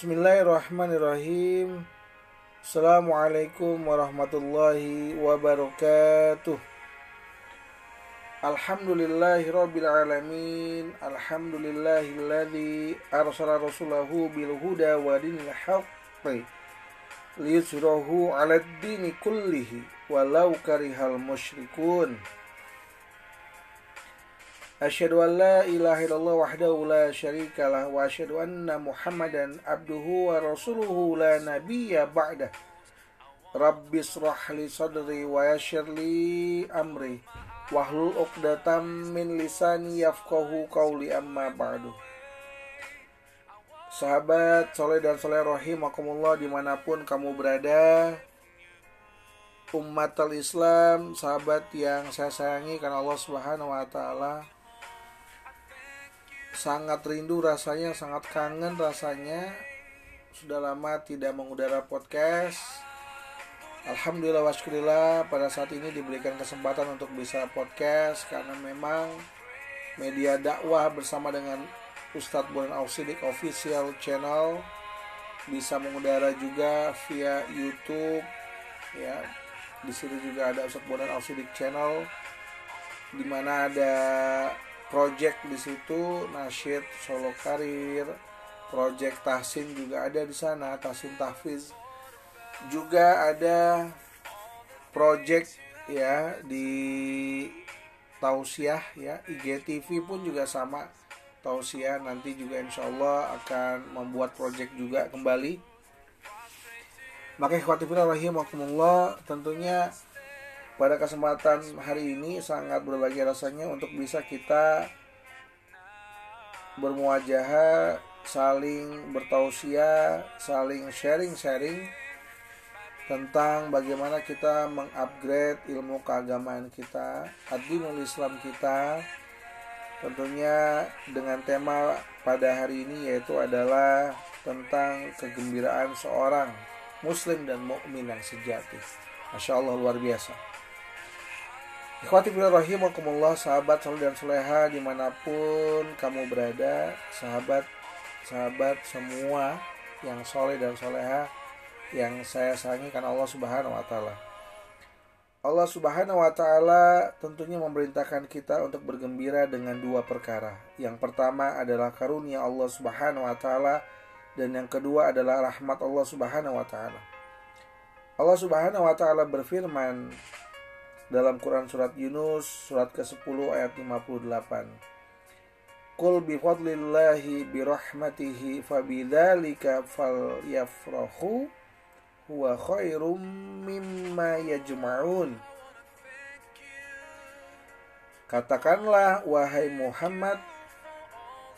Bismillahirrahmanirrahim. Assalamualaikum warahmatullahi wabarakatuh. Alhamdulillahi rabbil alamin. Alhamdulillahilladzi arsala rasulahu bil huda wa dinil haqqi liyusrahu 'alad dini kullihi walau karihal musyrikun Asyhadu an la ilaha illallah wahdahu la syarikalah wa asyhadu anna Muhammadan abduhu wa rasuluhu la nabiyya ba'dah. Rabbi israh li sadri wa yassir li amri wahlul 'uqdatam min lisani yafqahu qawli amma ba'du. Sahabat soleh dan soleh rahimakumullah di mana pun kamu berada Umat Islam, sahabat yang saya sayangi karena Allah Subhanahu wa taala sangat rindu rasanya, sangat kangen rasanya. Sudah lama tidak mengudara podcast. Alhamdulillah wasyukurillah pada saat ini diberikan kesempatan untuk bisa podcast karena memang media dakwah bersama dengan Ustadz Bulan Ausidik official channel bisa mengudara juga via YouTube ya di sini juga ada Ustadz Bulan Ausidik channel di mana ada project di situ nasyid solo karir project tahsin juga ada di sana tahsin tahfiz juga ada project ya di tausiah ya. IGTV pun juga sama tausiah. Nanti juga insya Allah akan membuat project juga kembali. Maka ikhwatifillah rahimahkumullah tentunya pada kesempatan hari ini sangat berbahagia rasanya untuk bisa kita bermuajah, saling bertausiah, saling sharing-sharing tentang bagaimana kita mengupgrade ilmu keagamaan kita, adinul Islam kita. Tentunya dengan tema pada hari ini yaitu adalah tentang kegembiraan seorang muslim dan mukmin yang sejati. Masya Allah luar biasa. Ikhwati rahimakumullah sahabat soleh dan soleha di mana pun kamu berada sahabat sahabat semua yang soleh dan soleha yang saya sayangi karena Allah subhanahu wa ta'ala. Allah subhanahu wa ta'ala tentunya memerintahkan kita untuk bergembira dengan dua perkara. Yang pertama adalah karunia Allah subhanahu wa ta'ala dan yang kedua adalah rahmat Allah subhanahu wa ta'ala. Allah subhanahu wa ta'ala berfirman dalam Quran surat Yunus surat ke-10 ayat 58. Qul bi fadlillahi bi rahmatihi fabidzalika falyafrahu huwa khairum mimma yajma'un. Katakanlah wahai Muhammad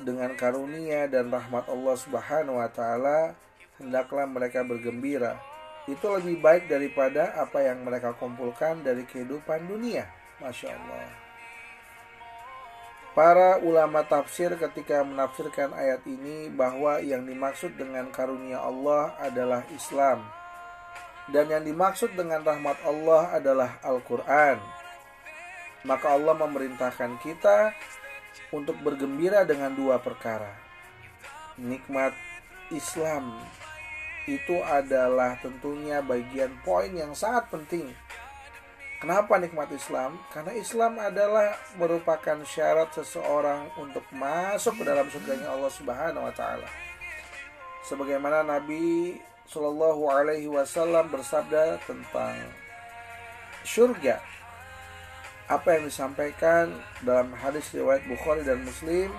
dengan karunia dan rahmat Allah Subhanahu wa taala hendaklah mereka bergembira itu lebih baik daripada apa yang mereka kumpulkan dari kehidupan dunia. Masya Allah. Para ulama tafsir ketika menafsirkan ayat ini bahwa yang dimaksud dengan karunia Allah adalah Islam. Dan yang dimaksud dengan rahmat Allah adalah Al-Quran. Maka Allah memerintahkan kita untuk bergembira dengan dua perkara. Nikmat Islam itu adalah tentunya bagian poin yang sangat penting. Kenapa nikmat Islam? Karena Islam adalah merupakan syarat seseorang untuk masuk ke dalam surganya Allah Subhanahu wa taala. Sebagaimana Nabi Shallallahu alaihi wasallam bersabda tentang surga. Apa yang disampaikan dalam hadis riwayat Bukhari dan Muslim,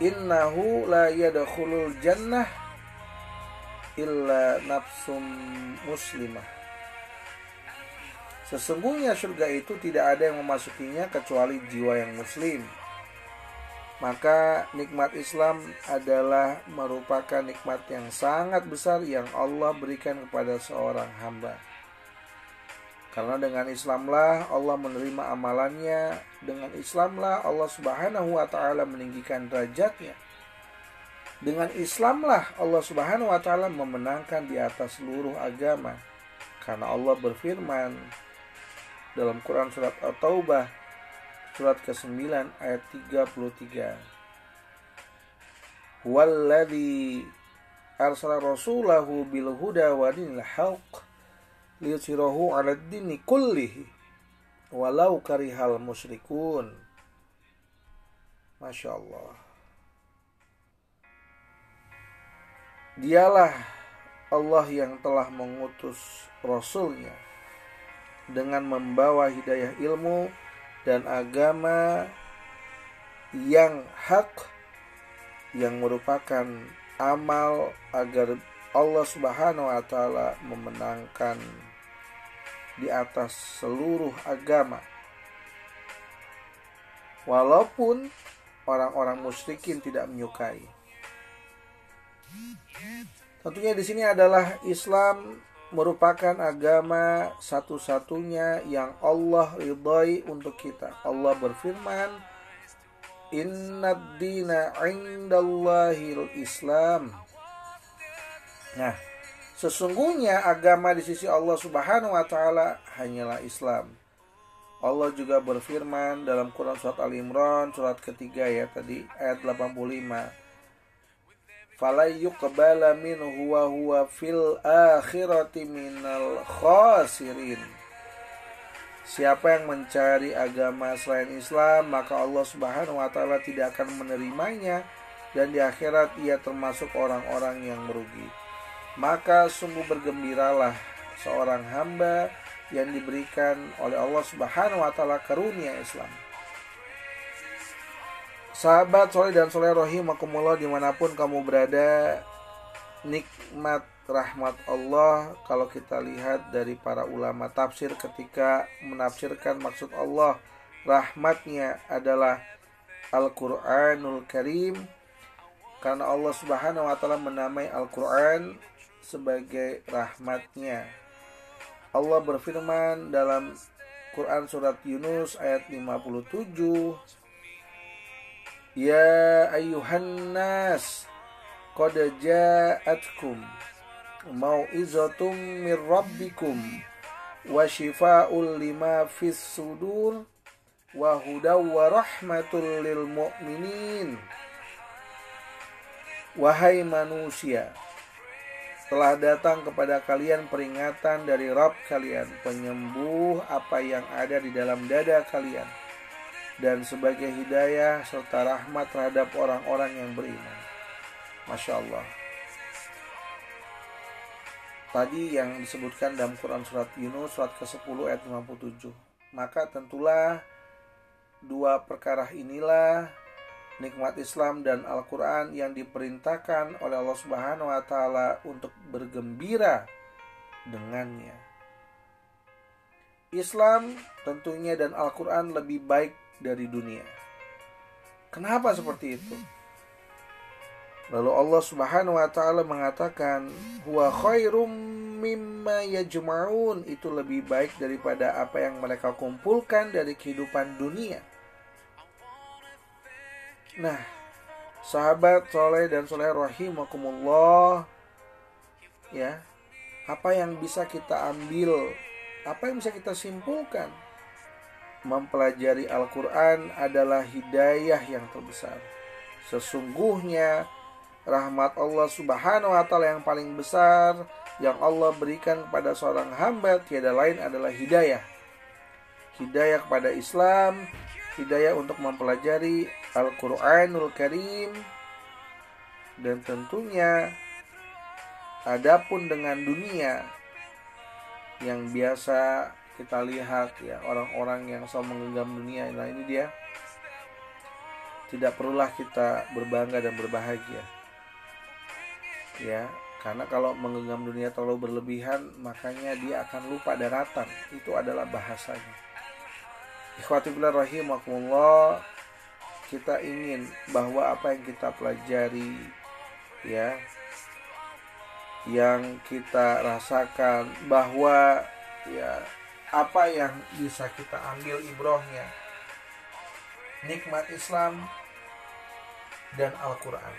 "Innahu la yadkhulul jannah illa nafsum muslimah. Sesungguhnya surga itu tidak ada yang memasukinya kecuali jiwa yang muslim. Maka nikmat Islam adalah merupakan nikmat yang sangat besar yang Allah berikan kepada seorang hamba. Karena dengan Islamlah Allah menerima amalannya, dengan Islamlah Allah Subhanahu wa taala meninggikan derajatnya. Dengan Islamlah Allah Subhanahu wa taala memenangkan di atas seluruh agama. Karena Allah berfirman dalam Quran surat At-Taubah surat ke-9 ayat 33. Walladzi arsala rasulahu bil huda wa dinil haqq liyutsirahu 'ala dini kullihi walau karihal musyrikun Masya Allah Dialah Allah yang telah mengutus Rasulnya dengan membawa hidayah ilmu dan agama yang hak yang merupakan amal agar Allah Subhanahu wa taala memenangkan di atas seluruh agama. Walaupun orang-orang musyrikin tidak menyukai. Tentunya di sini adalah Islam merupakan agama satu-satunya yang Allah ridhai untuk kita. Allah berfirman, "Inna dina 'indallahil Islam." Nah, Sesungguhnya agama di sisi Allah Subhanahu wa taala hanyalah Islam. Allah juga berfirman dalam Quran surat Al Imran surat ketiga ya tadi ayat 85. Fala yuqbala minhu wa huwa fil akhirati minal khasirin. Siapa yang mencari agama selain Islam, maka Allah Subhanahu wa taala tidak akan menerimanya dan di akhirat ia termasuk orang-orang yang merugi maka sungguh bergembiralah seorang hamba yang diberikan oleh Allah Subhanahu wa taala karunia Islam. Sahabat soleh dan soleh rahimakumullah di mana pun kamu berada, nikmat rahmat Allah kalau kita lihat dari para ulama tafsir ketika menafsirkan maksud Allah rahmatnya adalah Al-Quranul Karim karena Allah Subhanahu wa taala menamai Al-Quran sebagai rahmatnya. Allah berfirman dalam Quran surat Yunus ayat 57 Ya ayuhan nas qad ja'atkum mau'izatum mir rabbikum wa shifaa'ul lima fis sudur wa hudaw wa rahmatul lil mu'minin. Wahai manusia telah datang kepada kalian peringatan dari Rabb kalian, penyembuh apa yang ada di dalam dada kalian, dan sebagai hidayah serta rahmat terhadap orang-orang yang beriman. Masya Allah. Tadi yang disebutkan dalam Quran Surat Yunus Surat ke-10 ayat 57 Maka tentulah dua perkara inilah nikmat Islam dan Al-Quran yang diperintahkan oleh Allah Subhanahu wa Ta'ala untuk bergembira dengannya. Islam tentunya dan Al-Quran lebih baik dari dunia. Kenapa seperti itu? Lalu Allah Subhanahu wa taala mengatakan, "Huwa khairum mimma yajma'un." Itu lebih baik daripada apa yang mereka kumpulkan dari kehidupan dunia. Nah, sahabat soleh dan soleh rahimakumullah, ya, apa yang bisa kita ambil, apa yang bisa kita simpulkan? Mempelajari Al-Quran adalah hidayah yang terbesar. Sesungguhnya rahmat Allah Subhanahu wa Ta'ala yang paling besar yang Allah berikan kepada seorang hamba tiada lain adalah hidayah. Hidayah kepada Islam, hidayah untuk mempelajari Al-Quranul Karim dan tentunya adapun dengan dunia yang biasa kita lihat ya orang-orang yang selalu menggenggam dunia. Nah ini dia. Tidak perlulah kita berbangga dan berbahagia. Ya karena kalau menggenggam dunia terlalu berlebihan makanya dia akan lupa daratan. Itu adalah bahasanya. Ikhwatibillah rahimakumullah kita ingin bahwa apa yang kita pelajari ya yang kita rasakan bahwa ya apa yang bisa kita ambil ibrohnya nikmat Islam dan Al-Quran.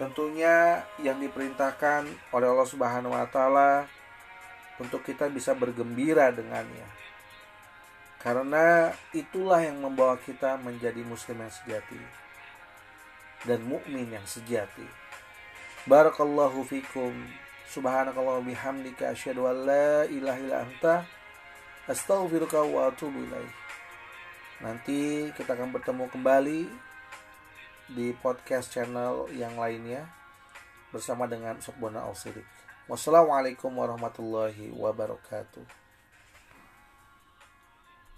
Tentunya yang diperintahkan oleh Allah Subhanahu wa taala untuk kita bisa bergembira dengannya. Karena itulah yang membawa kita menjadi muslim yang sejati dan mukmin yang sejati. barakallahu fikum. Subhanakallah bihamdika asyhadu an la ilaha illa anta astaghfiruka wa atubu nanti kita akan bertemu kembali di podcast channel yang lainnya bersama dengan Ustaz Bona Al Wassalamualaikum warahmatullahi wabarakatuh.